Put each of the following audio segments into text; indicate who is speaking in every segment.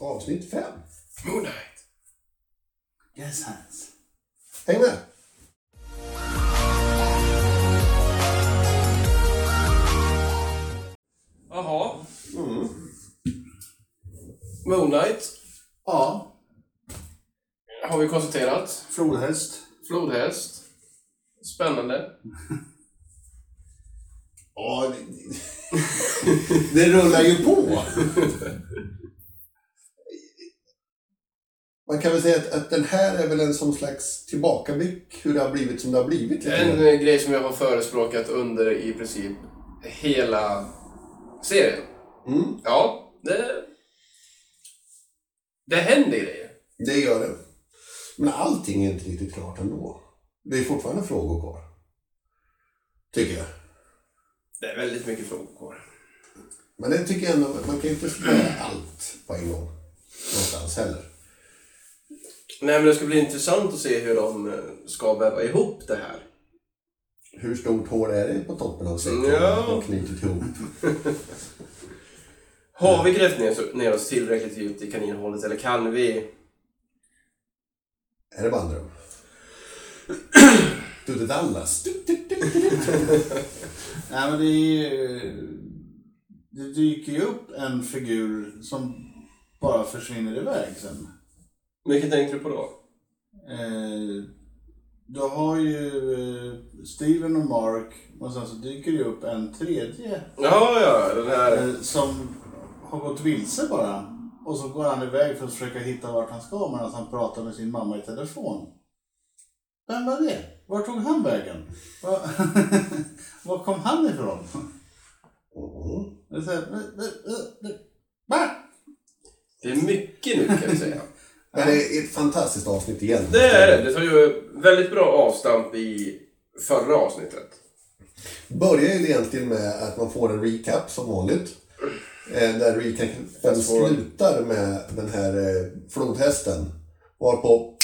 Speaker 1: avsnitt 5.
Speaker 2: Moonlight.
Speaker 3: Yes, hands.
Speaker 1: Häng med!
Speaker 2: Jaha.
Speaker 1: Mm.
Speaker 2: Moonlight
Speaker 3: Ja,
Speaker 2: har vi konstaterat.
Speaker 3: flodhäst.
Speaker 2: Flodhäst. Spännande.
Speaker 1: Ja, det, det rullar ju på. Man kan väl säga att, att den här är väl en som slags tillbakablick hur det har blivit som det har blivit. lite
Speaker 2: En eh, grej som jag har förespråkat under i princip hela serien.
Speaker 1: Mm,
Speaker 2: Ja, det... Det händer grejer.
Speaker 1: det gör det. Men allting är inte riktigt klart ändå. Det är fortfarande frågor kvar. Tycker jag.
Speaker 2: Det är väldigt mycket frågor kvar.
Speaker 1: Men det tycker jag ändå, man kan ju inte spela allt på en gång. Någonstans heller.
Speaker 2: Nej, men det ska bli intressant att se hur de eh, ska väva ihop det här.
Speaker 1: Hur stort hår är det på toppen av säcken
Speaker 2: Ja.
Speaker 1: och knutit ihop?
Speaker 2: Har vi grävt ner, ner oss tillräckligt djupt i kaninhålet eller kan vi...
Speaker 1: Är det dröm? Tutte Dallas.
Speaker 3: Nej, men det är ju... Det dyker ju upp en figur som bara försvinner iväg sen.
Speaker 2: Vilket tänkte du på då?
Speaker 3: Eh, du har ju eh, Steven och Mark och sen så dyker det upp en tredje
Speaker 2: Ja, ja, den här...
Speaker 3: eh, som har gått vilse bara. Och så går han iväg för att försöka hitta vart han ska medan han pratar med sin mamma i telefon. Vem var det? Var tog han vägen? Var, var kom han ifrån?
Speaker 1: Mm.
Speaker 3: Det är så här, "Eh, eh, eh, eh, Va?
Speaker 2: Det är mycket nu kan vi säga.
Speaker 1: Men det är ett fantastiskt avsnitt igen.
Speaker 2: Det är det. Det tar ju väldigt bra avstamp i förra avsnittet.
Speaker 1: Börjar ju egentligen med att man får en recap som vanligt. Eh, där recapen slutar med den här eh, flodhästen. Varpå,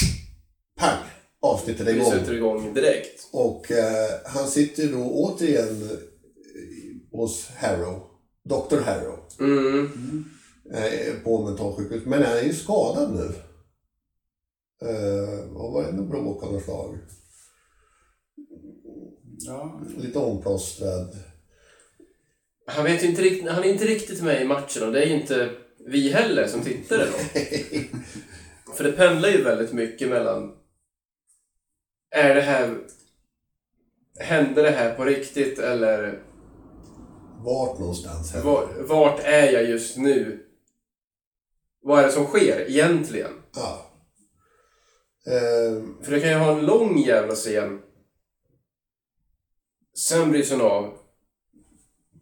Speaker 1: pang, avsnittet är
Speaker 2: Vi
Speaker 1: igång.
Speaker 2: sätter igång direkt.
Speaker 1: Och eh, han sitter då återigen eh, hos Harrow. Dr. Harrow.
Speaker 2: Mm.
Speaker 1: eh, på mentalsjukhus. Men han är ju skadad nu. Eh, vad var det? Något bråk av något slag.
Speaker 3: Ja.
Speaker 1: Lite omplåstrad.
Speaker 2: Han, vet inte riktigt, han är inte riktigt med i matchen och det är ju inte vi heller som tittare då. För det pendlar ju väldigt mycket mellan... Är det här... Händer det här på riktigt eller
Speaker 1: Vart någonstans här?
Speaker 2: var, vart är jag just nu? Vad är det som sker egentligen?
Speaker 1: Ja. Eh,
Speaker 2: För det kan ju ha en lång jävla scen. Sen bryts den av.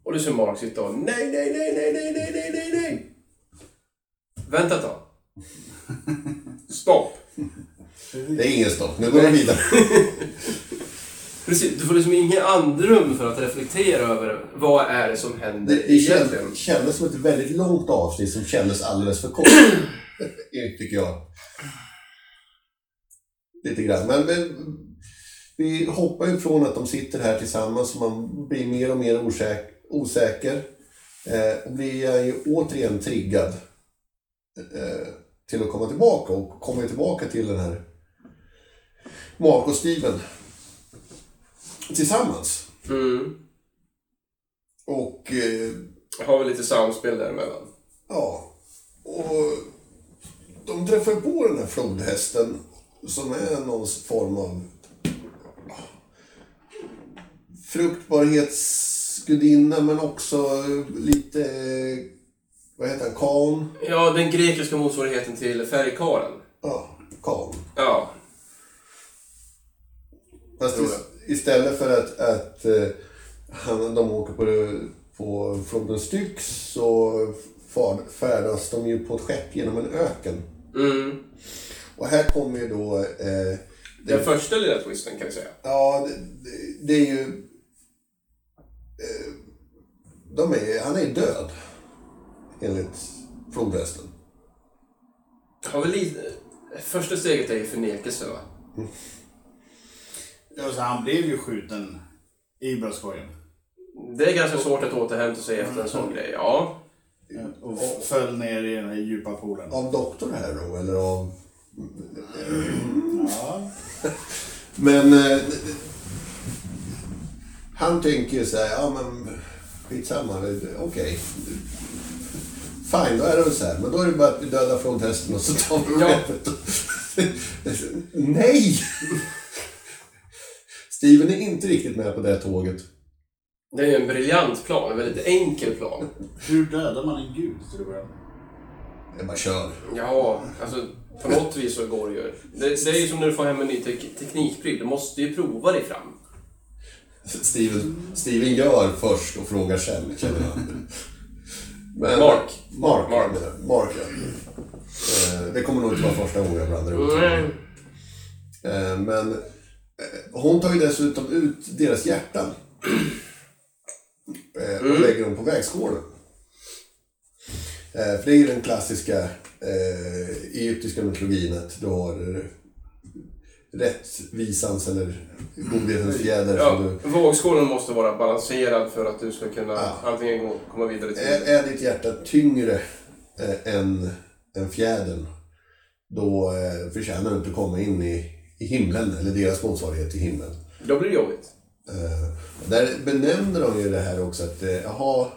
Speaker 2: Och du ser Mark sitta och nej, nej, nej, nej, nej, nej, nej, nej, nej. Vänta ett tag. Stopp.
Speaker 1: det är ingen stopp. Nu går vi vidare.
Speaker 2: Precis, du får liksom ingen andrum för att reflektera över vad är det som händer
Speaker 1: Det, det
Speaker 2: egentligen.
Speaker 1: kändes, kändes som ett väldigt långt avsnitt som kändes alldeles för kort. Tycker jag. Lite grann. Men, men vi hoppar ju från att de sitter här tillsammans och man blir mer och mer osäker. osäker eh, och blir ju återigen triggad eh, till att komma tillbaka och kommer tillbaka till den här Mark och Steven tillsammans.
Speaker 2: Mm.
Speaker 1: Och eh,
Speaker 2: Har vi lite samspel däremellan.
Speaker 1: Ja, och de träffar på den här flodhästen som är någon form av fruktbarhetsgudinna men också lite, vad heter han, kan?
Speaker 2: Ja, den grekiska motsvarigheten till färgkaren.
Speaker 1: Ja, kan.
Speaker 2: Ja.
Speaker 1: Fast istället för att, att eh, han, de åker på, på floden Styx så färdas de ju på ett skepp genom en öken.
Speaker 2: Mm.
Speaker 1: Och här kommer ju då eh,
Speaker 2: Den första lilla twisten kan vi säga.
Speaker 1: Ja, det, det, det är ju... Eh, de är, han är död. Enligt flodhästen.
Speaker 2: Har vi lite... Första steget är ju förnekelse va?
Speaker 3: Alltså, han blev ju skjuten i bröstkorgen.
Speaker 2: Det är ganska svårt att återhämta sig efter en sån grej, ja.
Speaker 3: Och föll ner i den här djupa poolen.
Speaker 1: av doktorn här då, eller av...
Speaker 3: Ja.
Speaker 1: Men eh, han tänker ju så här, ja men skitsamma, det- okej. Fine, då är det väl så här. Men då är det bara att vi dödar flodhästen och så tar vi
Speaker 2: Ja.
Speaker 1: Nej! Steven är inte riktigt med på det tåget.
Speaker 2: Det är ju en briljant plan, en väldigt enkel plan.
Speaker 3: Hur dödar man en gud till att börja med?
Speaker 1: Jag bara kör.
Speaker 2: Ja, alltså på något vis så går det ju. Det, det är ju som när du får hem en ny tek teknikpryl. Du måste ju prova dig fram.
Speaker 1: Steven, Steven gör först och frågar sen, känner jag. Men,
Speaker 2: Mark.
Speaker 1: Mark,
Speaker 2: Mark.
Speaker 1: Mark. Mark ja. Eh, Det kommer nog inte vara första gången jag blandar ihop
Speaker 2: Mm.
Speaker 1: Eh, Men eh, hon tar ju dessutom ut deras hjärtan. Och lägger dem på vägskålen. För det är ju den klassiska eh, egyptiska mytologin att du har eh, rättvisans eller godhetens fjäder
Speaker 2: Ja,
Speaker 1: du
Speaker 2: vågskålen måste vara balanserad för att du ska kunna
Speaker 1: Ja.
Speaker 2: antingen komma vidare till...
Speaker 1: Är, är ditt hjärta tyngre eh, än, än fjädern, då eh, förtjänar du inte att komma in i, i himlen, eller deras motsvarighet till himlen.
Speaker 2: Då blir det jobbigt.
Speaker 1: Eh, där benämner de ju det här också att, eh, jaha,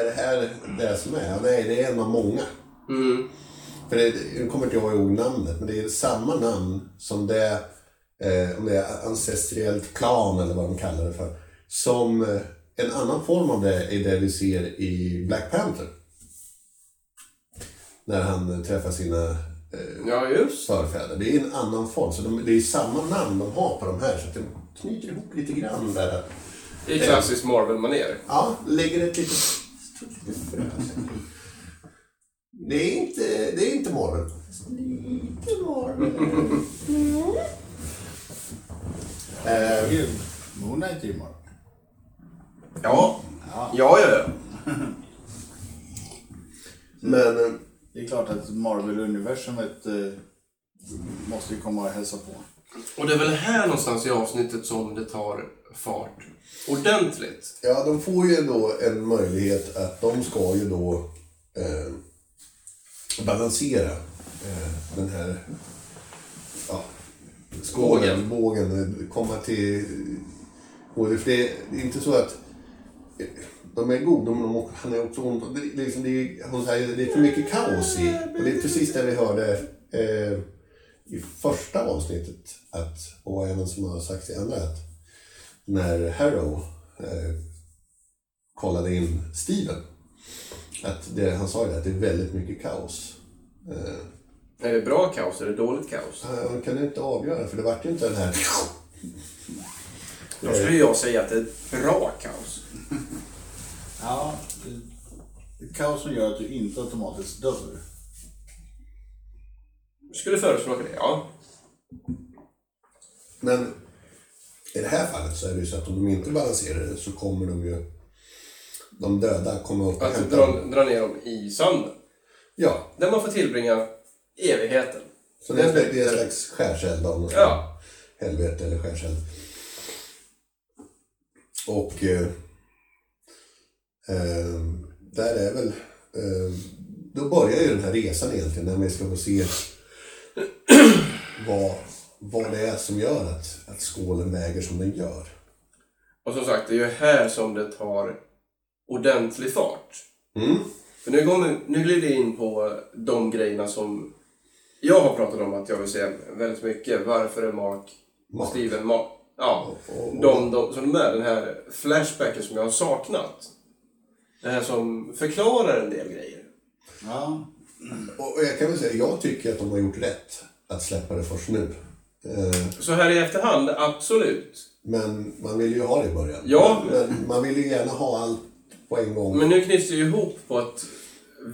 Speaker 1: är det här det som är? Ja, nej, det är en av många.
Speaker 2: Mm.
Speaker 1: För det, nu kommer inte jag ihåg namnet, men det är samma namn som det, eh, om det är ancestriellt klan eller vad de kallar det för. Som eh, en annan form av det är det vi ser i Black Panther. När han träffar sina eh,
Speaker 2: Ja, just.
Speaker 1: förfäder. Det är en annan form, så de, det är samma namn de har på de här. Så att det knyter ihop lite grann där.
Speaker 2: I klassiskt Marvel-manér.
Speaker 1: Ja, lägger ett litet. Det är inte, det är inte Marvel. Lite Marvel. Eh,
Speaker 3: Gud, Moon Knight är ju imorgon.
Speaker 2: Ja.
Speaker 3: Ja.
Speaker 2: Ja, ja, ja.
Speaker 1: men eh,
Speaker 3: Det är klart att Marvel-universumet eh, måste ju komma och hälsa på.
Speaker 2: Och det är väl här någonstans i avsnittet som det tar fart ordentligt.
Speaker 1: ja, de får ju då en möjlighet att de ska ju då eh, balansera eh, den här ja, skålen, bågen, eh, komma till... För det är inte så att eh, de är goda, men de, han är också ont. Det, liksom, det, är, hon säger, det är för mycket kaos i. Och det är precis det vi hörde eh, i första avsnittet. Att, och även som har sagts i andra. Att när Harrow eh, kollade in Steven. Att det, han sa ju det, att det är väldigt mycket kaos. Eh,
Speaker 2: Är det bra kaos eller dåligt kaos?
Speaker 1: han kan inte avgöra, för det vart ju inte den här...
Speaker 2: Då skulle jag säga att det är bra kaos.
Speaker 3: Ja, det, det är kaos som gör att du inte automatiskt dör.
Speaker 2: Skulle förespråka det, ja.
Speaker 1: Men i det här fallet så är det ju så att om de inte balanserar det så kommer de ju... De döda kommer upp och
Speaker 2: Att
Speaker 1: hämta
Speaker 2: dra,
Speaker 1: dem.
Speaker 2: dra ner dem i sanden.
Speaker 1: Ja,
Speaker 2: Där man får tillbringa evigheten.
Speaker 1: så det är, det är en slags skärseld av något slag.
Speaker 2: Ja.
Speaker 1: helvete eller skärseld. Och eh, eh, där är väl... Eh, då börjar ju den här resan egentligen när vi ska få se vad, vad det är som gör att, att skålen väger som den gör.
Speaker 2: Och som sagt, det är ju här som det tar ordentlig fart.
Speaker 1: Mm.
Speaker 2: För nu, kommer, nu glider jag in på de grejerna som jag har pratat om att jag vill se väldigt mycket. Varför är Mark och
Speaker 1: Mark.
Speaker 2: Steven Ma- Ja,
Speaker 1: Och- och-
Speaker 2: de, de som de är. Den här flashbacken som jag har saknat. Det här som förklarar en del grejer.
Speaker 3: Ja,
Speaker 1: Och och jag kan väl säga, jag tycker att de har gjort rätt att släppa det först nu. Eh,
Speaker 2: Så här i efterhand, absolut.
Speaker 1: men man vill ju ha det i början.
Speaker 2: Ja.
Speaker 1: Men man vill ju gärna ha allt på en gång.
Speaker 2: Men nu knyts det ju ihop på ett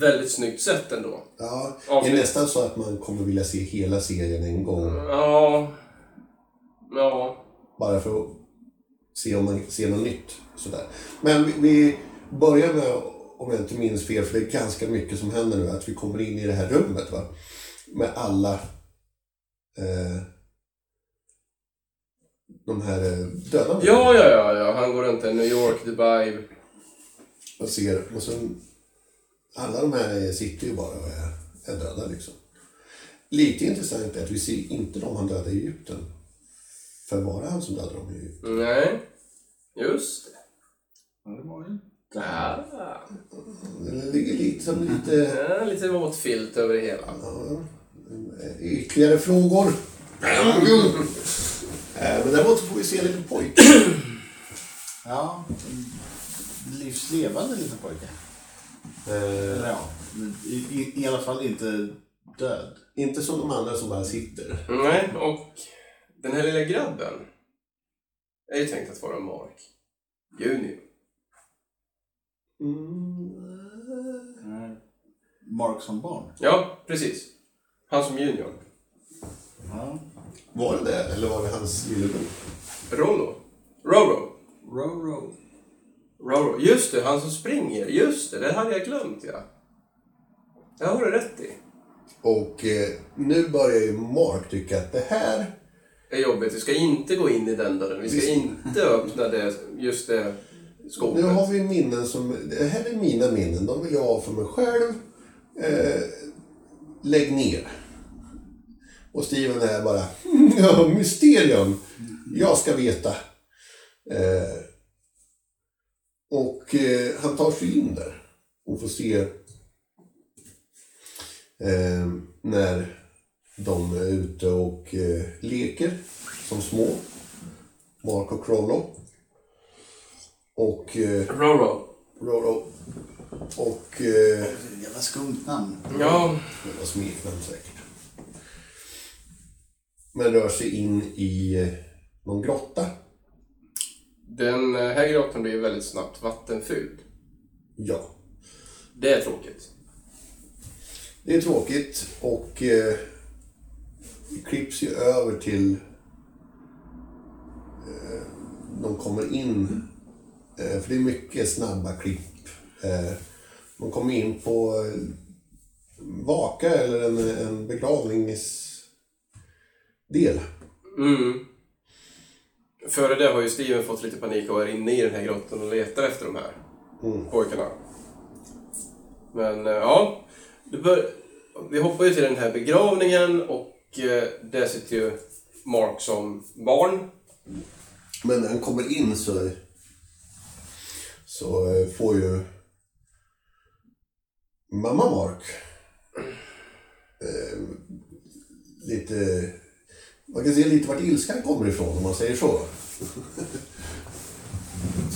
Speaker 2: väldigt snyggt sätt ändå.
Speaker 1: Ja, det
Speaker 2: Avsnitt.
Speaker 1: är nästan så att man kommer vilja se hela serien en gång.
Speaker 2: Ja. Ja.
Speaker 1: Bara för att se om man ser något nytt. Sådär. Men vi, vi börjar med, om jag inte minns fel, för det är ganska mycket som händer nu, att vi kommer in i det här rummet. Va? Med alla eh, de här eh, döda
Speaker 2: Ja, ja, ja, ja. Han går runt i New York, Dubai.
Speaker 1: Och ser, och sen, alla de här sitter ju bara och är, är döda liksom. Lite intressant är att vi ser inte de han dödade i Egypten. För var det han som dödade dem i Egypten?
Speaker 2: Nej, just det.
Speaker 3: Ja, det var ju...
Speaker 2: Ja.
Speaker 1: Det ligger lite som lite...
Speaker 2: Ja, lite våt filt över det hela.
Speaker 1: Ja, ytterligare frågor? Eh, Men däremot får vi se en liten pojke.
Speaker 3: Ja, en livslevande liten pojke.
Speaker 1: Eh,
Speaker 3: Eller ja, i, i, i alla fall inte död.
Speaker 1: Inte som de andra som bara sitter.
Speaker 2: Nej, och den här lilla grabben är ju tänkt att vara Mark Junior.
Speaker 1: Mm.
Speaker 3: Mark som barn.
Speaker 2: Ja, precis. Han som junior.
Speaker 3: Ja.
Speaker 1: Var det det, eller var det hans lillebror?
Speaker 2: Rollo. Roro.
Speaker 3: Row.
Speaker 2: Roro. Just det, han som springer. Just det, det hade jag glömt ja. Det har du rätt i.
Speaker 1: Och eh, nu börjar ju Mark tycka att det här...
Speaker 2: Är jobbigt. Vi ska inte gå in i den dörren. Vi ska inte öppna det, just det skåpet.
Speaker 1: Nu har vi minnen som... Det här är mina minnen. De vill jag ha för mig själv. Eh, lägg ner. Och Steven är bara... Ja, mysterium. Jag ska veta. Eh, och eh, han tar sig in där. Och får se... Eh, när de är ute och eh, leker som små. Mark och Crollo. Och... Eh,
Speaker 2: Roro.
Speaker 1: Roro. Och... Eh,
Speaker 3: Jävla skumt namn.
Speaker 2: Ja,
Speaker 1: det var smeknamn säkert. Men rör sig in i eh, någon grotta.
Speaker 2: den här grottan blir väldigt snabbt vattenfylld.
Speaker 1: Ja.
Speaker 2: Det är tråkigt.
Speaker 1: Det är tråkigt och eh, det klipps ju över till... Eh, de kommer in, eh, för det är mycket snabba klipp. Eh, de kommer in på eh, Vaka eller en, en begravningsdel.
Speaker 2: Mm. Före det har ju Steven fått lite panik och är inne i den här grottan och letar efter de här
Speaker 1: Mm.
Speaker 2: pojkarna. Men eh, ja, bör... vi hoppar ju till den här begravningen och eh, där sitter ju Mark som barn.
Speaker 1: Men när han kommer in så, så eh, får ju mamma Mark eh, lite... Man kan se lite vart ilskan kommer ifrån om man säger så.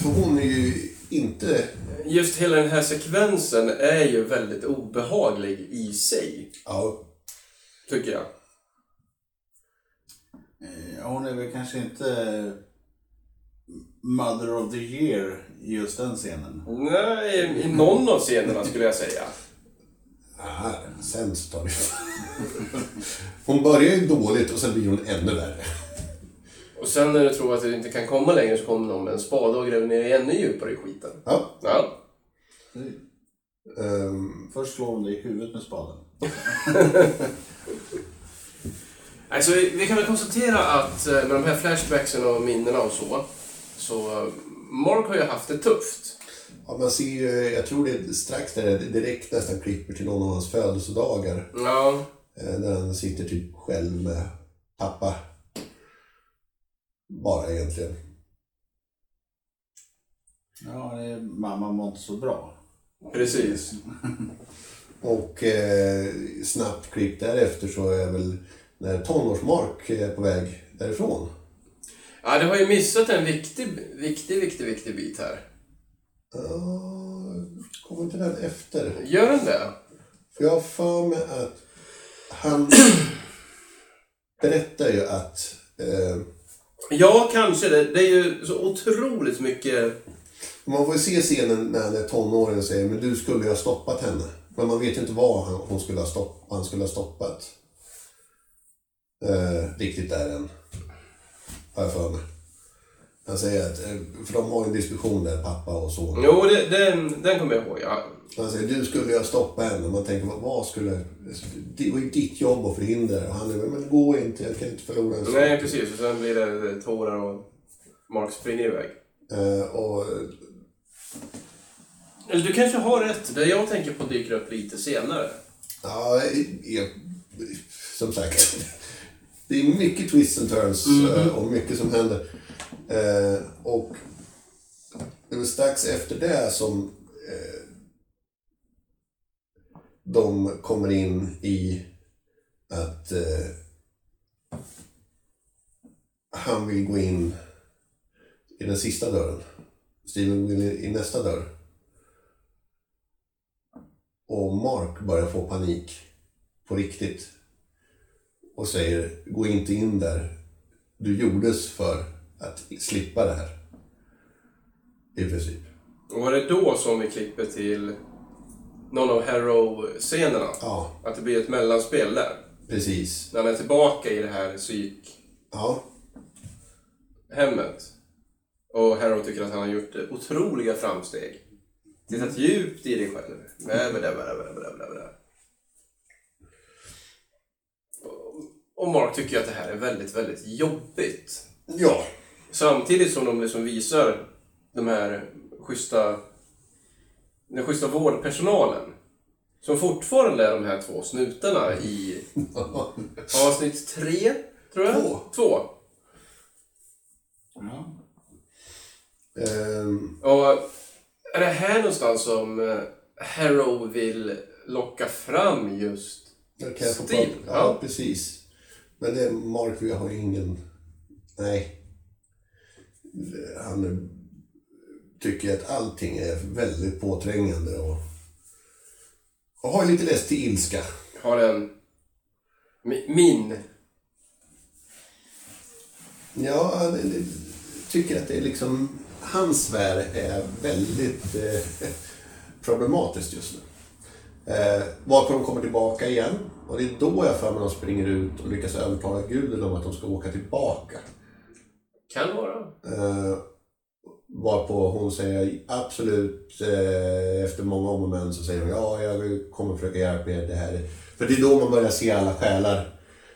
Speaker 1: För hon är ju inte...
Speaker 2: Just hela den här sekvensen är ju väldigt obehaglig i sig,
Speaker 1: Ja,
Speaker 2: tycker jag.
Speaker 3: Eh, Hon är väl kanske inte Mother of the year i just den scenen.
Speaker 2: Nej, i någon av scenerna skulle jag säga.
Speaker 1: ah, sämst har det Hon börjar ju dåligt och sen blir hon ännu värre.
Speaker 2: Och sen när du tror att du inte kan komma längre så kommer någon med en spade och gräver ner ännu djupare i skiten.
Speaker 1: Ja,
Speaker 2: Ja.
Speaker 1: ehm,
Speaker 3: Först slår hon dig i huvudet med spaden.
Speaker 2: Alltså, vi vi kan väl konstatera att eh, med de här flashbacksen och minnena och så, så eh, Mark har ju haft det tufft.
Speaker 1: Ja, man ser ju, jag tror det är strax där det direkt nästan klipper till någon av hans födelsedagar.
Speaker 2: Ja,
Speaker 1: Där han sitter typ själv med pappa. Bara egentligen.
Speaker 3: Ja, det är, mamma mår inte så bra.
Speaker 2: precis.
Speaker 1: Och eh, snabbt klipp därefter så är väl när tonårsmark är på väg därifrån.
Speaker 2: Ja, du har ju missat en viktig, viktig, viktig, viktig bit här.
Speaker 1: Uh, kommer inte den efter?
Speaker 2: Gör den det?
Speaker 1: För jag har för mig att han berättar ju att eh,
Speaker 2: Ja, kanske. Det, det är ju så otroligt mycket...
Speaker 1: Man får ju se scenen när han är tonåring och säger men du skulle ju ha stoppat henne. Men man vet ju inte vad han, hon skulle ha stopp, han skulle ha stoppat. Eh, riktigt där än. Har jag för mig. Han säger att, eh, för de har ju en diskussion där, pappa och son.
Speaker 2: Jo, det, den, den kommer jag ihåg, ja.
Speaker 1: Han säger du skulle ju ha stoppat henne. Man tänker vad- vad skulle... Det var ju ditt jobb att förhindra det. Och han är men gå inte, jag kan inte förlora en sak.
Speaker 2: Nej, precis. Och sen blir det tårar och Mark springer iväg.
Speaker 1: Eh, och
Speaker 2: Eller du kanske har rätt. Det jag tänker på dyker upp lite senare.
Speaker 1: Ja, är, som sagt. Det är mycket twists and turns
Speaker 2: Mm.
Speaker 1: eh, och mycket som händer. Eh, och det var strax efter det som eh, de kommer in i att eh, han vill gå in i den sista dörren. Steven vill i nästa dörr. Och Mark börjar få panik på riktigt. Och säger, gå inte in där. Du gjordes för att slippa det här. I princip.
Speaker 2: Och var det då som vi klipper till någon av Harrow-scenerna?
Speaker 1: Ja,
Speaker 2: Att det blir ett mellanspel där?
Speaker 1: precis.
Speaker 2: När han är tillbaka i det här psykhemmet.
Speaker 1: Ja,
Speaker 2: Och Harrow tycker att han har gjort otroliga framsteg. Tittat djupt i dig själv. Och Mark tycker att det här är väldigt, väldigt jobbigt.
Speaker 1: ja,
Speaker 2: Samtidigt som de liksom visar de här schyssta, den schyssta vårdpersonalen. Som fortfarande är de här två snutarna i avsnitt tre, tror jag.
Speaker 1: Två.
Speaker 2: Två.
Speaker 3: Ja.
Speaker 1: Ehm,
Speaker 2: Och är det här någonstans som eh, Harrow vill locka fram just
Speaker 1: få
Speaker 2: Steve, ja.
Speaker 1: Ja, precis. Men det, Mark, vi har ingen... Nej. Han tycker att allting är väldigt påträngande och, och har lite lätt till ilska.
Speaker 2: har en mi- min
Speaker 1: Ja, det, det, tycker att det är liksom... Hans sfär är väldigt eh, problematiskt just nu. Eh, varpå de kommer tillbaka igen. Och det är då jag för mig de springer ut och lyckas övertala guden om att de ska åka tillbaka.
Speaker 2: Kan vara.
Speaker 1: Eh, varpå hon säger absolut, eh, efter många om och men så säger hon ja, jag kommer försöka hjälpa er. Det här. För det är då man börjar se alla själar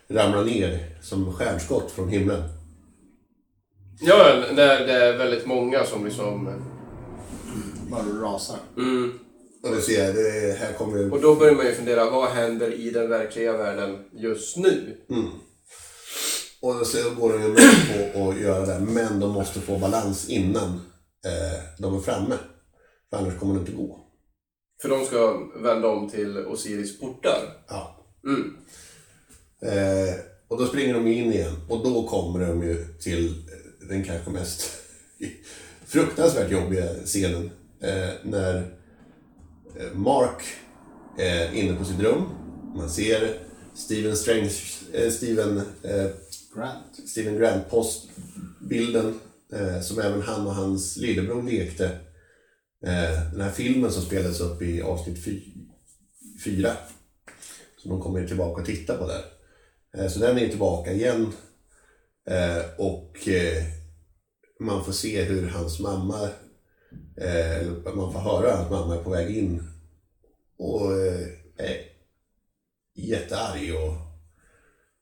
Speaker 1: ramla ner som stjärnskott från himlen.
Speaker 2: Ja, det, det är väldigt många som liksom...
Speaker 3: Bara rasar.
Speaker 2: Mm.
Speaker 1: Och det ser det här kommer ju...
Speaker 2: Och då börjar man ju fundera, vad händer i den verkliga världen just nu?
Speaker 1: Mm. Och så går de ju med på att göra det, men de måste få balans innan eh, de är framme. För annars kommer det inte gå.
Speaker 2: För de ska vända om till Osiris portar.
Speaker 1: Ja.
Speaker 2: Mm.
Speaker 1: Eh, och då springer de in igen och då kommer de ju till eh, den kanske mest fruktansvärt jobbiga scenen. Eh, när eh, Mark är inne på sitt rum. Man ser Steven Strange, eh, Steven, eh,
Speaker 3: Grant.
Speaker 1: Steven Grant postbilden eh, som även han och hans lillebror lekte. Eh, den här filmen som spelades upp i avsnitt fy, fyra. Som de kommer tillbaka och titta på där. Eh, så den är tillbaka igen. Eh, och eh, man får se hur hans mamma, eh, man får höra att hans mamma är på väg in. Och eh, är jättearg och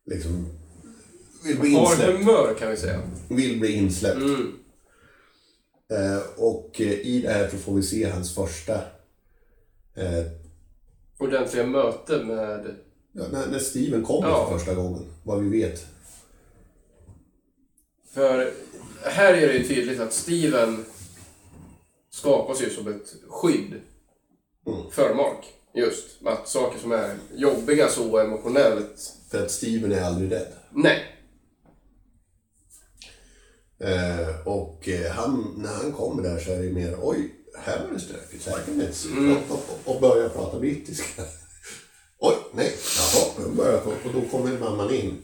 Speaker 1: liksom vill bli
Speaker 2: Har
Speaker 1: insläppt
Speaker 2: humör kan vi säga.
Speaker 1: vill bli insläppt.
Speaker 2: Mm.
Speaker 1: Eh, och eh, i det här så får vi se hans första... Eh,
Speaker 2: Ordentliga möte med...
Speaker 1: ja, när, när Steven kommer
Speaker 2: Ja.
Speaker 1: för första gången, vad vi vet.
Speaker 2: För här är det ju tydligt att Steven skapas ju som ett skydd
Speaker 1: Mm.
Speaker 2: för Mark. Just att saker som är jobbiga så emotionellt.
Speaker 1: För att Steven är aldrig rädd.
Speaker 2: Nej.
Speaker 1: Eh, och eh, han, när han kommer där så är det mer, oj, här var det stökigt, så här kan inte se ut."
Speaker 2: Mm.
Speaker 1: och, och, och börjar prata brittiska. oj, nej, jaha, då börjar jag, och då kommer mamman in.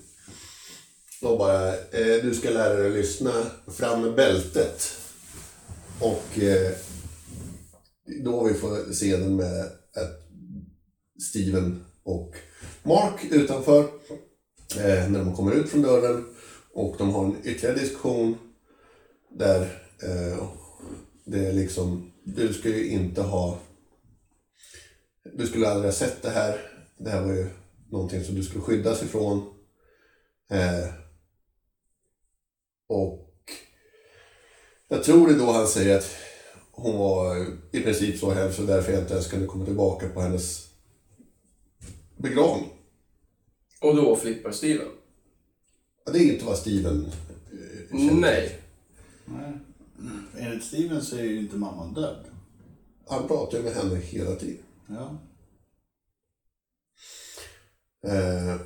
Speaker 1: Och bara, eh, du ska lära dig att lyssna, fram med bältet. Och eh, då vi får se den med att Steven och Mark utanför. Eh, när de kommer ut från dörren. Och de har en ytterligare diskussion där eh, det är liksom, du ska ju inte ha, du skulle aldrig ha sett det här. Det här var ju någonting som du skulle skyddas ifrån. Eh, och jag tror det är då han säger att hon var i princip så hemsk och därför jag inte ens kunde komma tillbaka på hennes begravning.
Speaker 2: Och då flippar Steven.
Speaker 1: Ja, Det är inte vad Steven eh, kände.
Speaker 2: Nej.
Speaker 3: Nej. Enligt Steven så är ju inte mamman död.
Speaker 1: Han pratar ju med henne hela tiden.
Speaker 3: Ja.
Speaker 1: Eh,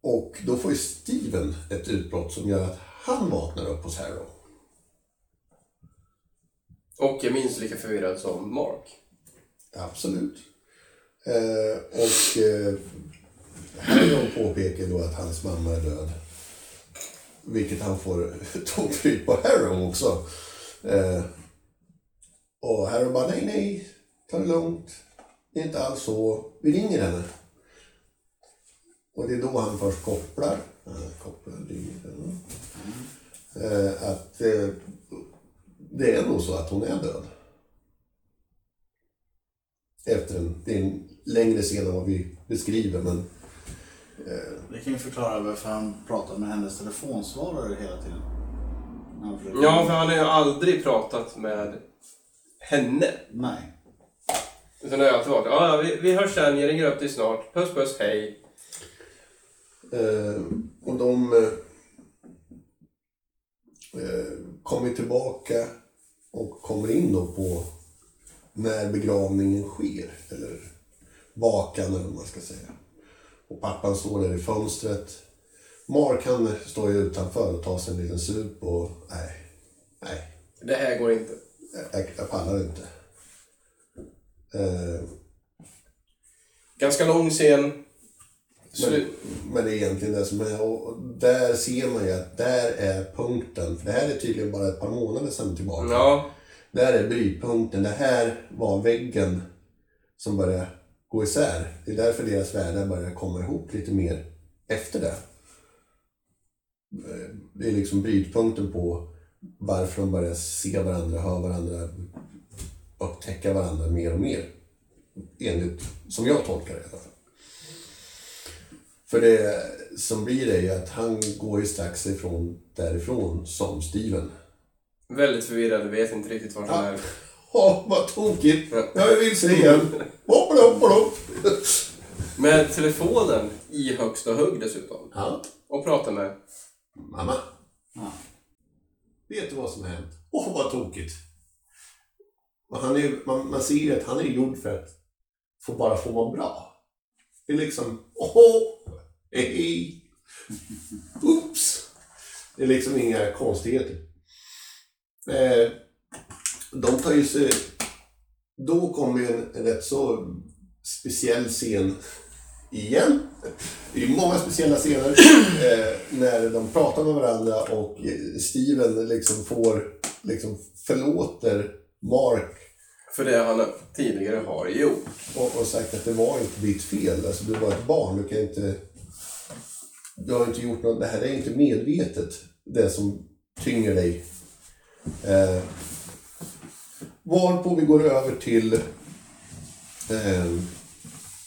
Speaker 1: och då får ju Steven ett utbrott som gör att han vaknar upp hos Harrow.
Speaker 2: Och är minst lika förvirrad som Mark.
Speaker 1: Absolut. Eh, och eh, Harrow påpekar då att hans mamma är död. Vilket han får tokryt på Harrow också. Eh, och Harrow bara, nej, nej, ta det lugnt. Det är inte alls så. Vi ringer henne. Och det är då han först kopplar, Han kopplar ringer. Eh, att eh, det är nog så att hon är död. Efter en, det är en längre scen än vad vi beskriver, men
Speaker 3: det kan ju förklara varför han pratar med hennes telefonsvarare hela tiden. Försöker-
Speaker 2: Ja, för han har ju aldrig pratat med henne.
Speaker 3: Nej.
Speaker 2: Utan det har alltid varit, ja, vi, vi hörs sen, jag ringer upp dig snart. Puss puss, hej.
Speaker 1: Eh, och de eh, eh, kommer tillbaka och kommer in då på när begravningen sker. Eller vakan eller vad man ska säga. Och pappan står där i fönstret. Mark han står ju utanför och tar sig en liten sup och nej, nej,
Speaker 2: Det här går inte.
Speaker 1: jag, jag pallar inte. Eh,
Speaker 2: Ganska lång scen.
Speaker 1: Men, men det är egentligen det som är. Och där ser man ju att där är punkten. För det här är tydligen bara ett par månader sedan tillbaka.
Speaker 2: Ja,
Speaker 1: Där är brytpunkten. Det här var väggen som började gå isär. Det är därför deras världar börjar komma ihop lite mer efter det. Det är liksom brytpunkten på varför de börjar se varandra, höra varandra, upptäcka varandra mer och mer. Enligt, som jag tolkar det i alla fall. För det som blir det är ju att han går ju strax ifrån därifrån som Steven.
Speaker 2: väldigt förvirrad, vet inte riktigt vart han
Speaker 1: Ja.
Speaker 2: är.
Speaker 1: Åh, vad tokigt! Jag är vilse igen. Hopp.
Speaker 2: Med telefonen i högsta hugg dessutom.
Speaker 1: Ja,
Speaker 2: Och pratar med.
Speaker 1: mamma.
Speaker 3: Ja.
Speaker 1: Vet du vad som har hänt? Åh, vad tokigt! Han är, man, man ser ju att han är gjord för att få bara få vara bra. Det är liksom, åh, hej, oops. Det är liksom inga konstigheter. Eh, de tar ju sig... Då kommer ju en, en rätt så speciell scen igen. Det är många speciella scener eh, när de pratar med varandra och eh, Steven liksom får, liksom förlåter Mark
Speaker 2: För det han tidigare har gjort.
Speaker 1: och, och sagt att det var inte ditt fel. Alltså du var ett barn, du kan inte... Du har inte gjort något, det här är inte medvetet, det som tynger dig. Eh, varpå vi går över till eh,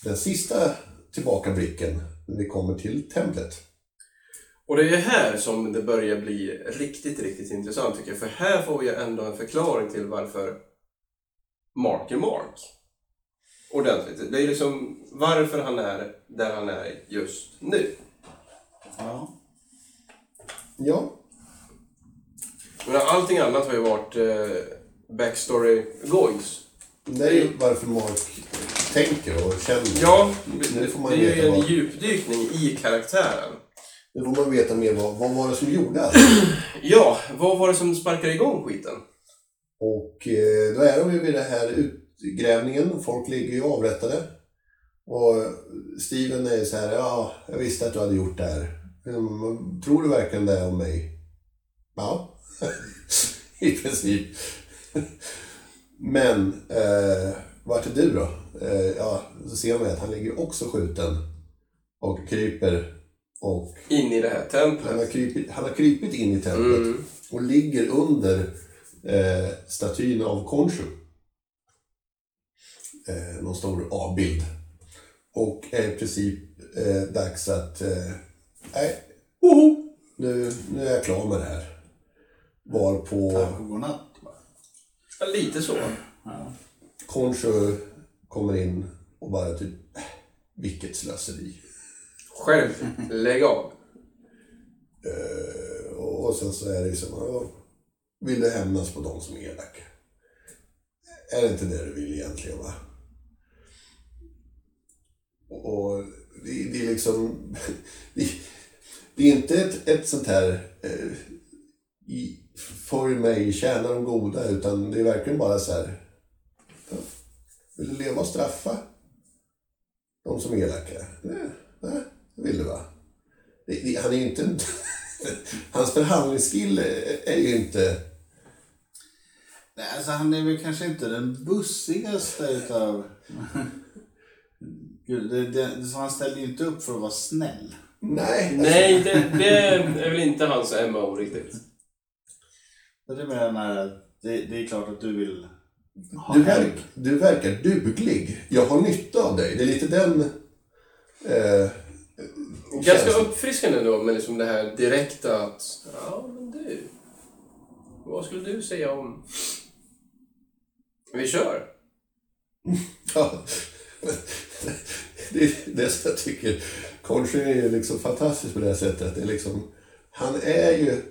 Speaker 1: den sista tillbakablicken, när vi kommer till templet.
Speaker 2: Och det är här som det börjar bli riktigt, riktigt intressant tycker jag. För här får vi ju ändå en förklaring till varför Mark är Mark. Ordentligt. Det är liksom varför han är där han är just nu.
Speaker 3: Ja.
Speaker 1: Ja,
Speaker 2: Men allting annat har ju varit eh, backstory goings.
Speaker 1: det är ju varför Mark tänker och känner.
Speaker 2: Ja,
Speaker 1: Nu får man
Speaker 2: det är ju en
Speaker 1: vad-
Speaker 2: djupdykning i karaktären.
Speaker 1: Nu får man veta mer vad, vad var det som gjorde allt.
Speaker 2: Ja, vad var det som sparkade igång skiten?
Speaker 1: Och eh, då är de ju vid den här utgrävningen. Folk ligger ju avrättade. Och Steven är så här, ja, jag visste att du hade gjort det här. Mm, Tror du verkligen det om mig? Ja, i princip. Men, eh, vart är du då? Eh, ja, så ser man att han ligger också skjuten. Och kryper. Och
Speaker 2: In i det här
Speaker 1: han har
Speaker 2: templet.
Speaker 1: krypit, han har krypit in i templet
Speaker 2: Mm.
Speaker 1: och ligger under eh, statyn av Khonshu. Eh, någon stor avbild. Och är i princip eh, dags att... Eh, nej, woho, nu, nu är jag klar med det här. Varpå...
Speaker 3: Tack och godnatt.
Speaker 2: Ja, lite så.
Speaker 3: Ja.
Speaker 1: Concho kommer in och bara typ, äh, vilket slöseri.
Speaker 2: Själv, lägg av.
Speaker 1: Eh, och sen så är det ju som, ja, vill du hämnas på de som är elaka? Är det inte det du vill egentligen va? Och och det, det är liksom, det, det är inte ett, ett sånt här i, följ mig, tjäna de goda, utan det är verkligen bara så här, vill du leva och straffa de som är elaka? Nej, nej, det vill du va? Det, det, han är ju inte Hans förhandlingsskill är- ju inte...
Speaker 3: Nej, alltså han är väl kanske inte den bussigaste utav... Gud, det, det, så han ställer ju inte upp för att vara snäll.
Speaker 1: Nej.
Speaker 2: Nej, det, det är väl inte hans MO riktigt.
Speaker 3: Så det menar det, det är klart att du vill ha
Speaker 1: Du, verk, du verkar duglig. Jag har nytta av dig. Det är lite den... Eh,
Speaker 2: Ganska uppfriskande då med liksom det här direkta att ja, men du. Vad skulle du säga om... Vi kör.
Speaker 1: Ja. Det är det som jag tycker. Concho är ju liksom fantastisk på det här sättet. Det är liksom, han är ju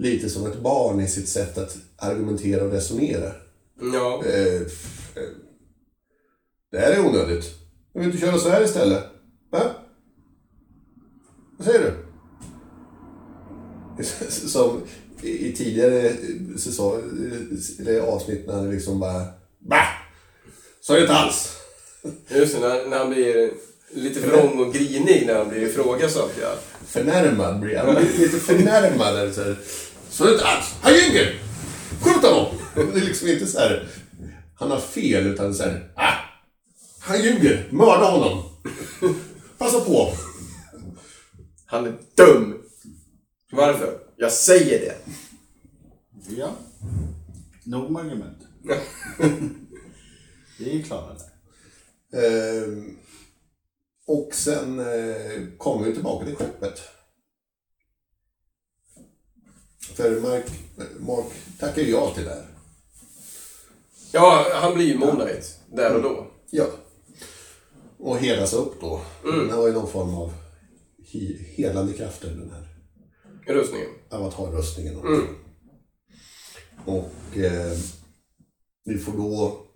Speaker 1: lite som ett barn i sitt sätt att argumentera och resonera.
Speaker 2: Ja.
Speaker 1: Eh, eh, det här är onödigt. Jag vill inte köra så här istället. Va? Vad säger du? Som i tidigare säsong, eller avsnitt när han liksom bara... Va? Så är det inte alls.
Speaker 2: Just det, när, när han blir lite vrång och grinig när han blir ifrågasatt. Ja.
Speaker 1: Förnärmad blir han. Lite förnärmad. Eller så, det inte alls. Han ljuger! Skjut honom! Det är liksom inte så här. Han har fel, utan så här. Ah, han ljuger! Mörda honom! Passa på!
Speaker 2: Han är dum! Varför? Jag säger det.
Speaker 3: Ja. Nog med argument. Vi är klara där.
Speaker 1: Ehm, och sen eh, kommer vi tillbaka till skeppet. För Mark, Mark tackar ja till det här.
Speaker 2: Ja, han blir ju Moonlight där och då.
Speaker 1: Ja. Och helas upp då. Den har ju någon form av he- helande krafter, den här
Speaker 2: Rustningen.
Speaker 1: avatarrustningen. Och, och eh, vi får då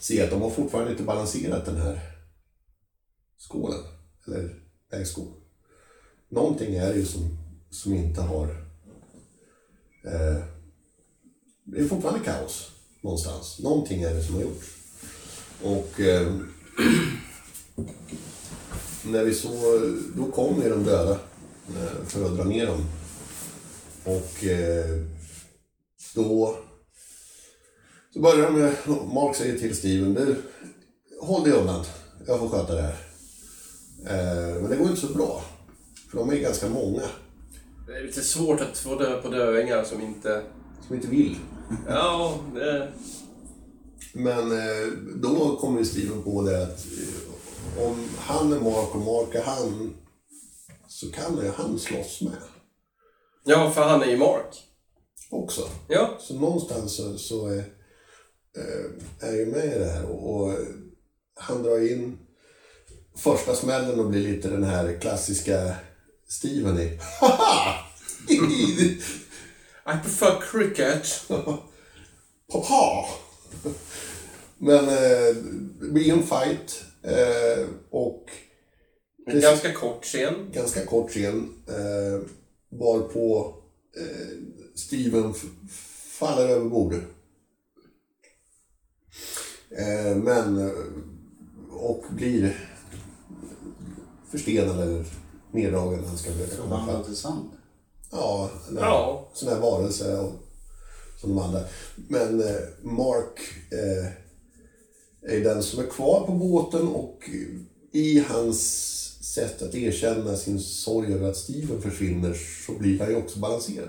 Speaker 1: se att de har fortfarande inte balanserat den här skålen. Eller vägskålen. Någonting är ju som, som inte har... Eh, det är fortfarande kaos någonstans. Någonting är det som har gjorts. Och eh, när vi så, då kom ju de döda eh, för att dra ner dem. Och eh, då så börjar de med, Mark säger till Steven, du, håll dig undan, jag får sköta det här. Eh, men det går inte så bra, för de är ganska många
Speaker 2: det är lite svårt att få dö på döingar som inte...
Speaker 1: som inte vill.
Speaker 2: Ja, det...
Speaker 1: Men eh, då kommer ju Steven på det att eh, om han är Mark och Mark är han, så kan ju han slåss med
Speaker 2: Ja, för han är ju Mark.
Speaker 1: också.
Speaker 2: Ja.
Speaker 1: Så någonstans så, så är, eh, är jag med i det här. Och, och han drar in första smällen och blir lite den här klassiska Steven Haha!
Speaker 2: I prefer cricket.
Speaker 1: Haha! Men eh, det blir en fight eh, och
Speaker 2: En ganska kort scen.
Speaker 1: ganska kort scen eh, varpå eh, Steven faller över bordet. Eh, men, eh, och blir förstenad eller neddragen han ska försöka komma
Speaker 3: Förvandlad
Speaker 1: fram.
Speaker 3: till sand.
Speaker 1: Ja, en
Speaker 2: Ja.
Speaker 1: sån här varelse och, som de andra. Men eh, Mark eh, är den som är kvar på båten och i hans sätt att erkänna sin sorg över att Steven försvinner så blir han ju också balanserad.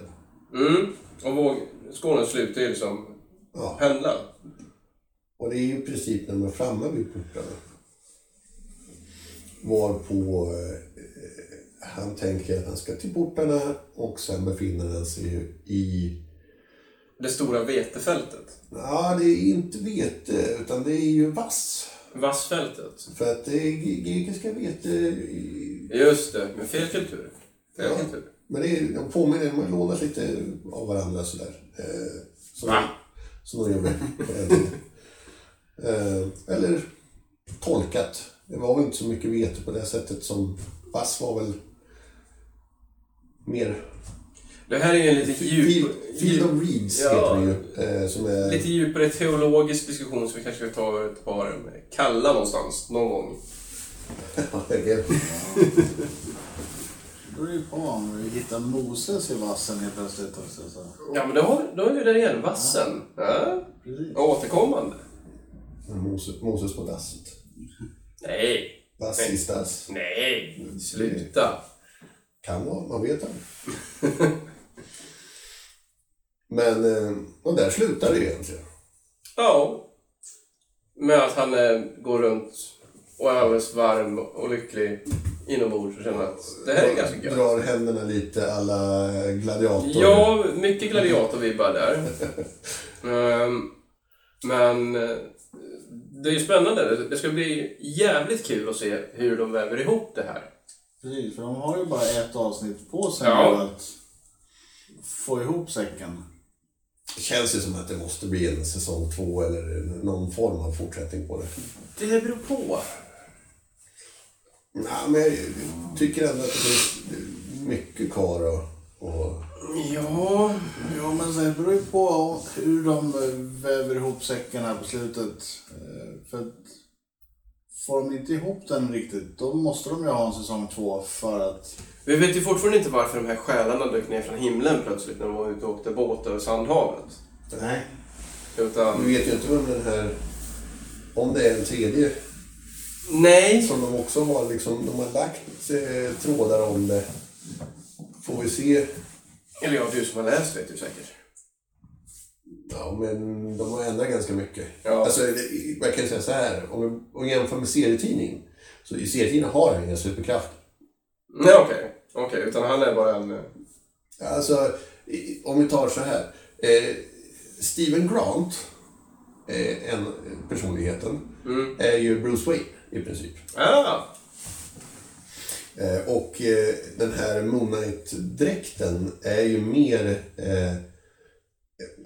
Speaker 2: Mm. Och våg... Skåne slutar ju liksom
Speaker 1: Ja.
Speaker 2: pendla.
Speaker 1: Och det är ju i princip när de är framme vid portarna. Varpå eh, han tänker att han ska till portarna och sen befinner han sig i
Speaker 2: det stora vetefältet.
Speaker 1: Ja, det är inte vete, utan det är ju vass.
Speaker 2: Vassfältet.
Speaker 1: För att det är grekiska vete...
Speaker 2: Just det, med fel kultur. Fel
Speaker 1: Ja.
Speaker 2: kultur.
Speaker 1: Men det är, de påminner, de har lånat lite av varandra sådär. Eh, som,
Speaker 2: Va?
Speaker 1: som de gjorde eh, Eller tolkat. Det var väl inte så mycket vete på det sättet som vass var väl mer...
Speaker 2: Det här är ju en lite djup,
Speaker 1: field of
Speaker 2: djup,
Speaker 1: Reeds
Speaker 2: Ja.
Speaker 1: heter det ju. Eh, som är...
Speaker 2: lite djupare teologisk diskussion som vi kanske ska ta ett par kalla någonstans, någon gång.
Speaker 3: Det beror ju på om vi hittar Moses i vassen helt plötsligt också. Så.
Speaker 2: Ja, men då har, då är vi där igen. Vassen. Ja.
Speaker 3: Precis.
Speaker 2: Återkommande.
Speaker 1: Moses, Moses på dasset.
Speaker 2: Nej.
Speaker 1: Vass i stass.
Speaker 2: Nej. Sluta.
Speaker 1: Kan vara, man vet aldrig. Men, eh, och där slutar det egentligen.
Speaker 2: Ja. Med att han eh, går runt och är alldeles varm och lycklig inombords och känner att det här är ganska gött.
Speaker 1: Drar händerna lite alla gladiator.
Speaker 2: Ja, mycket gladiatorvibbar där. Ehm, men eh, det är ju spännande. Det- Det ska bli jävligt kul att se hur de väver ihop det här.
Speaker 3: Precis, för de har ju bara ett avsnitt på sig
Speaker 2: Ja.
Speaker 3: att få ihop säcken.
Speaker 1: Det känns ju som att det måste bli en säsong två eller någon form av fortsättning på det.
Speaker 2: Det beror på.
Speaker 1: Ja, men jag tycker ändå att det finns mycket kvar och, och
Speaker 2: Ja,
Speaker 3: Ja, men det beror ju på hur de väver ihop säcken här på slutet. Eh, För att får de inte ihop den riktigt, då måste de ju ha en säsong två för att...
Speaker 2: vi vet ju fortfarande inte varför de här själarna dök ner från himlen plötsligt när de var ute och åkte båt över Sandhavet.
Speaker 1: Nej.
Speaker 2: Utan,
Speaker 1: Vi vet ju inte vem den här... Om det är en tredje
Speaker 2: nej,
Speaker 1: som de också har liksom... De har lagt eh, trådar om det. Får vi se.
Speaker 2: eller ja, du som har läst vet ju säkert.
Speaker 1: Ja, men de har ändrat ganska mycket.
Speaker 2: Ja.
Speaker 1: Alltså, jag kan säga så här. Om vi, jämför med serietidning. Så i serietidningen har han inga superkrafter.
Speaker 2: Nej, okej. Okej, utan han är bara en... eh,
Speaker 1: Alltså, om vi tar så här. Eh, Steven Grant, eh, en personligheten,
Speaker 2: Mm.
Speaker 1: är ju Bruce Wayne i princip.
Speaker 2: Ah!
Speaker 1: Eh, och eh, den här Moon Knight-dräkten är ju mer...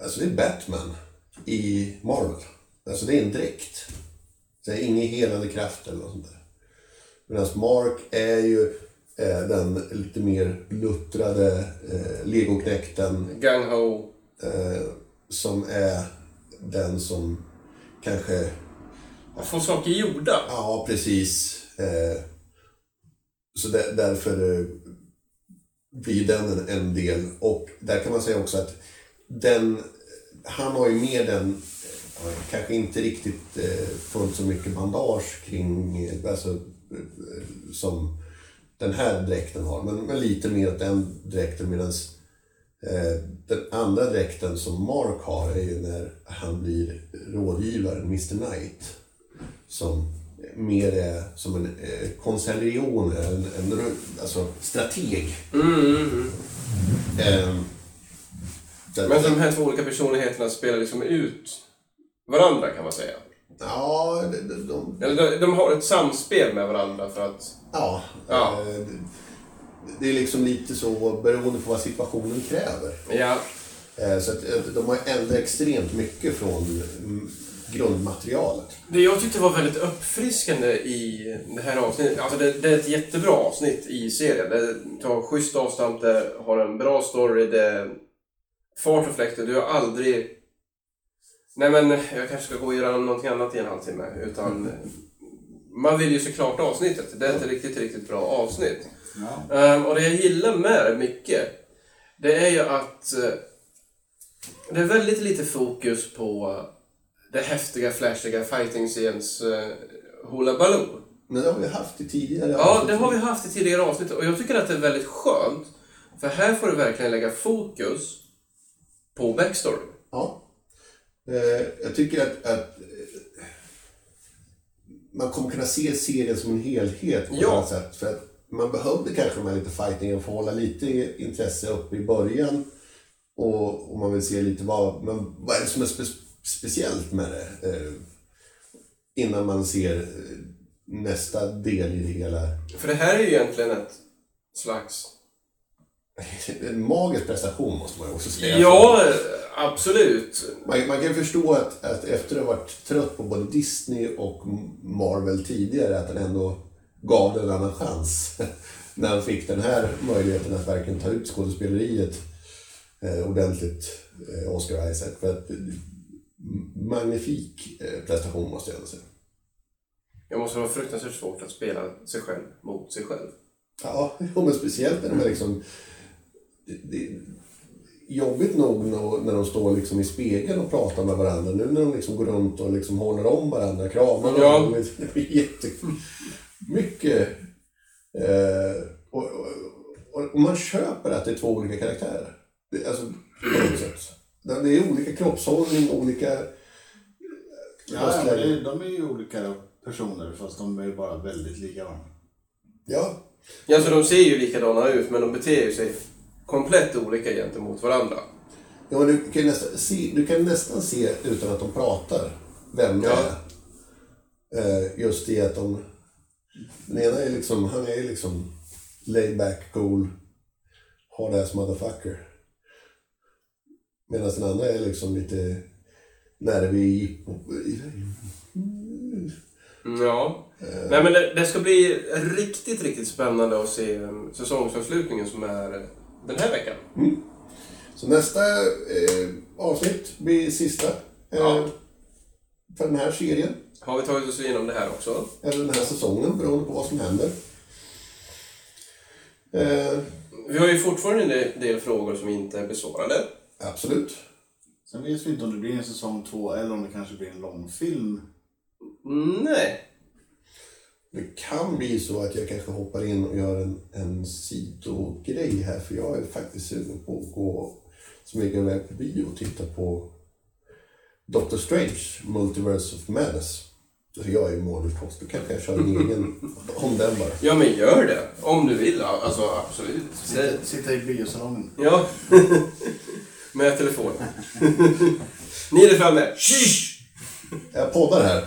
Speaker 1: Alltså det är Batman i Marvel. Alltså det är en dräkt. Det är ingen helande kraft eller något sånt där. Medan Mark är ju eh, den lite mer luttrade eh, legoknekten
Speaker 2: Gung Ho.
Speaker 1: eh, som är den som kanske
Speaker 2: Få saker gjorda.
Speaker 1: Ja, precis. Eh, så där, därför eh, blir den en, en del. Och där kan man säga också att den, han har ju mer den, eh, kanske inte riktigt eh, fullt så mycket bandage kring, eh, alltså, som den här dräkten har. Men, men lite mer åt den dräkten medan eh, den andra dräkten som Mark har är ju när han blir rådgivaren, Mr Knight som mer är som en eh, konservion, en, en alltså strateg.
Speaker 2: Mm, mm, mm.
Speaker 1: Eh, där-
Speaker 2: Men de här två olika personligheterna spelar liksom ut varandra kan man säga.
Speaker 1: Ja, de, de, de,
Speaker 2: Eller de, de har ett samspel med varandra för att...
Speaker 1: ja,
Speaker 2: Ja.
Speaker 1: eh, det, det är liksom lite så beroende på vad situationen kräver.
Speaker 2: Ja,
Speaker 1: Eh, så att, eh, de har ändrat extremt mycket från mm, grundmaterialet.
Speaker 2: Det jag tyckte var väldigt uppfriskande i det här avsnittet, alltså det, det är ett jättebra avsnitt i serien. Det tar schysst avstamp, det har en bra story, det fart och fläkt och du har aldrig... Nej men, jag kanske ska gå och göra någonting annat i en halvtimme. Utan man vill ju se klart avsnittet. Det är ett riktigt, riktigt bra avsnitt.
Speaker 3: Ja.
Speaker 2: Ehm, och det jag gillar med det mycket, det är ju att eh, det är väldigt lite fokus på det häftiga, flashiga fighting-scenes uh, Hula Baloo.
Speaker 1: Men det har vi haft i tidigare
Speaker 2: Ja,
Speaker 1: avsnitt.
Speaker 2: det har vi haft i tidigare avsnitt och jag tycker att det är väldigt skönt. För här får du verkligen lägga fokus på backstory.
Speaker 1: Ja. Eh, jag tycker att, att eh, man kommer kunna se serien som en helhet på
Speaker 2: Ja.
Speaker 1: något sätt. För att man behövde kanske de här lite fightingen för att hålla lite intresse uppe i början. Och, och man vill se lite vad, men vad är det som är spe, speciellt med det. Eh, innan man ser nästa del i det hela.
Speaker 2: För det här är ju egentligen ett slags...
Speaker 1: En magisk prestation måste man också säga.
Speaker 2: Ja, absolut.
Speaker 1: Man, man kan förstå att, att efter att ha varit trött på både Disney och Marvel tidigare, att han ändå gav det en annan chans. När han fick den här möjligheten att verkligen ta ut skådespeleriet eh, ordentligt, eh, Oscar Isaac. För att, eh, magnifik eh, prestation måste jag ändå säga.
Speaker 2: Jag måste vara fruktansvärt svårt att spela sig själv mot sig själv.
Speaker 1: Ja, men speciellt när de är liksom... Det, det, jobbigt nog när, de står liksom i spegeln och pratar med varandra. Nu när de liksom går runt och liksom håller om varandra, kramar
Speaker 2: Ja.
Speaker 1: varandra. Det blir jätte... Mycket... Eh, och, och, och, man köper att det är två olika karaktärer. Det, alltså, på något sätt. Det är olika kroppshållning, olika...
Speaker 3: Ja, ja, men det, de är ju olika personer fast de är ju bara väldigt lika varandra.
Speaker 1: Ja,
Speaker 2: Ja, så de ser ju likadana ut, men de beter ju sig komplett olika gentemot varandra.
Speaker 1: Ja, du, kan nästan se, du kan nästan se utan att de pratar vem det
Speaker 2: Ja.
Speaker 1: är. Eh, just det att de... Den ena är liksom, han är liksom laid back, cool, hard ass motherfucker. Medan den andra är liksom lite nervig.
Speaker 2: Mm, Ja. Nej, men det, det ska bli riktigt, riktigt spännande att se um, säsongsavslutningen som är eh, den här veckan.
Speaker 1: Så nästa eh, avsnitt blir sista eh,
Speaker 2: Ja.
Speaker 1: för den här serien.
Speaker 2: Har vi tagit oss igenom det här också?
Speaker 1: Eller den här säsongen, beroende på vad som händer. Eh,
Speaker 2: Vi har ju fortfarande en del- del frågor som inte är besvarade.
Speaker 1: absolut.
Speaker 3: Sen vet vi inte om det blir en säsong två eller om det kanske blir en långfilm.
Speaker 2: Nej.
Speaker 1: Det kan bli så att jag kanske hoppar in och gör en, en sidogrej här. För jag är faktiskt sugen på att gå smyga iväg på bio och titta på Doctor Strange, Multiverse of Madness. Alltså jag är ju målutpost, då kanske jag kör en egen om den bara.
Speaker 2: Ja, men gör det. Om du vill. Alltså, absolut.
Speaker 3: Sitta, sitta i biosalongen.
Speaker 2: ja. Med telefonen. Ni är där framme. Shh!
Speaker 1: Jag poddar här.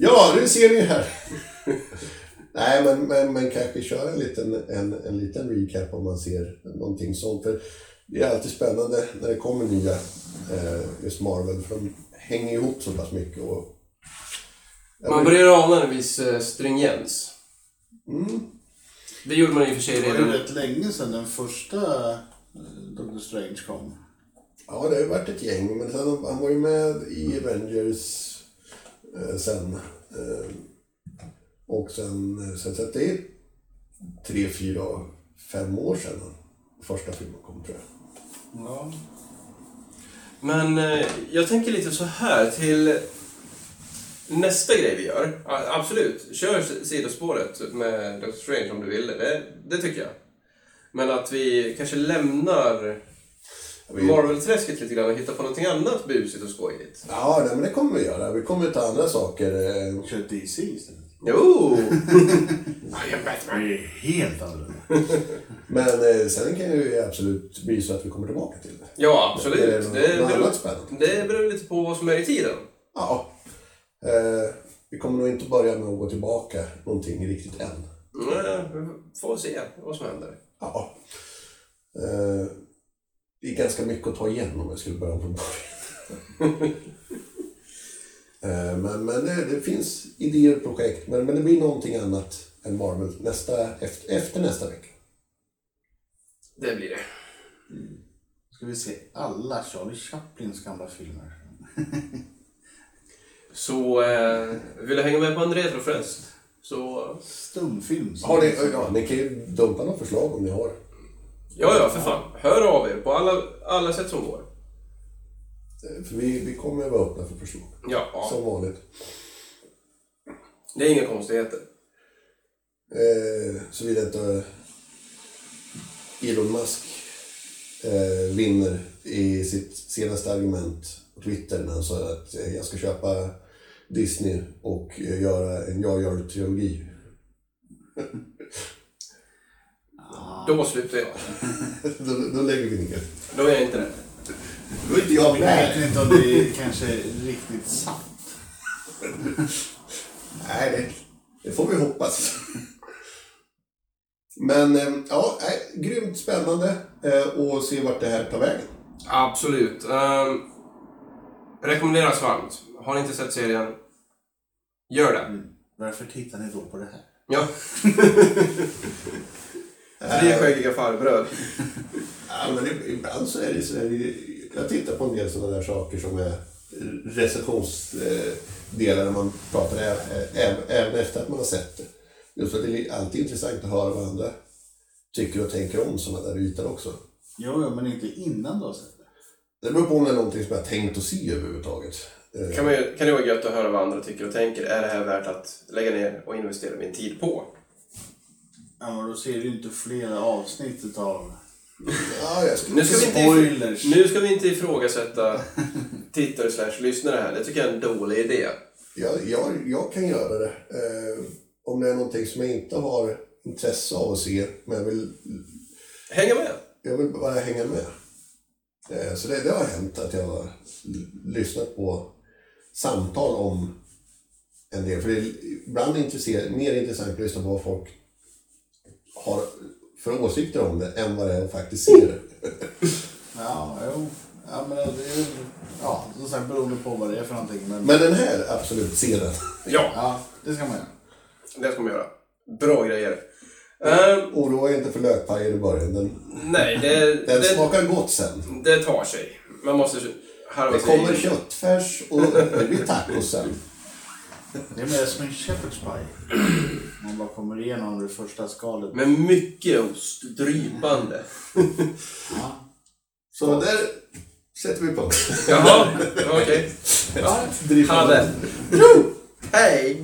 Speaker 1: Ja, nu ser ni här. Nej, men, men, men kanske köra en liten, en, en liten recap om man ser någonting sånt. För det är alltid spännande när det kommer nya eh, just Marvel, för de hänger ihop så pass mycket. Och,
Speaker 2: Man börjar ana en viss eh, stringens.
Speaker 1: Mm.
Speaker 2: Det gjorde man i och för sig
Speaker 3: Det var ju
Speaker 2: redan...
Speaker 3: rätt länge sedan den första eh, Doctor Strange kom.
Speaker 1: Ja, det har ju varit ett gäng, men sen, han var ju med i Avengers Eh, sen. Eh, och sen, eh, sen så att det är tre, fyra, fem år sedan första filmen kom tror jag.
Speaker 3: Ja.
Speaker 2: Men eh, jag tänker lite så här till nästa grej vi gör. Absolut, kör sidospåret med Doctor Strange om du vill det. Det tycker jag. Men att vi kanske lämnar Marvel-träsket lite grann och hittar på någonting annat busigt och skojigt.
Speaker 1: Ja, nej, men det kommer vi göra. Vi kommer ta andra saker. eh,
Speaker 3: Kör DC istället.
Speaker 2: Jo! Am Batman.
Speaker 3: Det är helt annorlunda.
Speaker 1: Men eh, sen kan det ju absolut bli så att vi kommer tillbaka till det.
Speaker 2: Ja, absolut.
Speaker 1: Det
Speaker 2: Det,
Speaker 1: är något- något
Speaker 2: beror,
Speaker 1: spännande.
Speaker 2: det beror lite på vad som är i tiden.
Speaker 1: Ja. Eh, vi kommer nog inte börja med att gå tillbaka någonting riktigt än.
Speaker 2: Mm, Vi får se vad som händer.
Speaker 1: Ja. Eh, det är ganska mycket att ta igen om jag skulle börja från början. eh, men men det, det finns idéer och projekt. Men, men det blir någonting annat än Marvel nästa, efter, efter nästa vecka.
Speaker 2: Det blir det.
Speaker 3: Ska vi se alla Charlie Chaplins gamla filmer.
Speaker 2: Så eh, vill du hänga med på en retrofest? Så
Speaker 3: Stumfilm. som-
Speaker 1: Har ni, ja, ni kan ju dumpa några förslag om ni har.
Speaker 2: Ja, ja, för fan. Hör av er på alla, alla sätt som går.
Speaker 1: Eh, För vi, vi kommer att vara öppna för förslag.
Speaker 2: Ja,
Speaker 1: Som vanligt.
Speaker 2: det är inga konstigheter.
Speaker 1: Eh, Såvida inte Elon Musk eh, vinner i sitt senaste argument på Twitter när han sa att eh, jag ska köpa Disney och eh, göra en jag gör trilogi.
Speaker 2: Då slutar jag.
Speaker 1: Då, då lägger vi ner.
Speaker 2: Då är jag inte rädd.
Speaker 1: Då är inte jag
Speaker 3: Jag vet
Speaker 1: med.
Speaker 3: inte om det är kanske är riktigt sant.
Speaker 1: Nej, det, det får vi hoppas. Men eh, ja, nej, grymt spännande eh, och se vart det här tar vägen.
Speaker 2: Absolut. Um, rekommenderas varmt. Har ni inte sett serien, gör det.
Speaker 3: Varför tittar ni då på det här?
Speaker 2: Ja. Tre skäggiga farbröd.
Speaker 1: Ja, men ib- ibland så är det så där, jag tittar på en del sådana där saker som är recensionsdelar när man pratar även efter att man har sett det. Just att det är alltid intressant att höra vad andra tycker och tänker om sådana där ytor också.
Speaker 3: Jo, jo, men inte innan du har sett det.
Speaker 1: Det beror på om det är någonting som jag har tänkt att se överhuvudtaget. Eh,
Speaker 2: Kan, man, ju- kan det vara gött att höra vad andra tycker och tänker. Är det här värt att lägga ner och investera min tid på?
Speaker 3: Ja, men då ser du inte flera avsnitt utav
Speaker 1: Ja, jag skulle
Speaker 2: Nu ska vi inte,
Speaker 3: Spoilers.
Speaker 2: nu ska vi inte ifrågasätta tittare slash lyssnare här. Det tycker jag är en dålig idé.
Speaker 1: Jag, jag, jag kan göra det. Eh, om det är någonting som jag inte har intresse av att se, men jag vill,
Speaker 2: Hänga med!
Speaker 1: jag vill bara hänga med. Eh, så det, det har hänt att jag har lyssnat på samtal om en del. För det är ibland intressant, mer intressant att lyssna på vad folk har för åsikter om det än vad att faktiskt se det.
Speaker 3: Ja, jo. Ja, men det är ju... Ja, som sagt beroende på vad det är för någonting. Men,
Speaker 1: Men den här, absolut, se den.
Speaker 2: Ja,
Speaker 3: ja, det ska man göra.
Speaker 2: det ska man göra. Bra grejer. Ehm,
Speaker 1: Oroa er inte för lökpajer i början. Den,
Speaker 2: nej, det,
Speaker 1: den
Speaker 2: det,
Speaker 1: smakar gott sen.
Speaker 2: det tar sig. Man måste harva
Speaker 1: Det kommer köttfärs och det blir tacos sen.
Speaker 3: Det är mer som en shepherd's pie. Man bara kommer igenom det första skalet.
Speaker 2: Med mycket ost, drypande.
Speaker 3: Ja.
Speaker 1: Så där sätter vi punkt.
Speaker 2: Jaha, okej.
Speaker 1: Driva-
Speaker 2: Hade. Hej!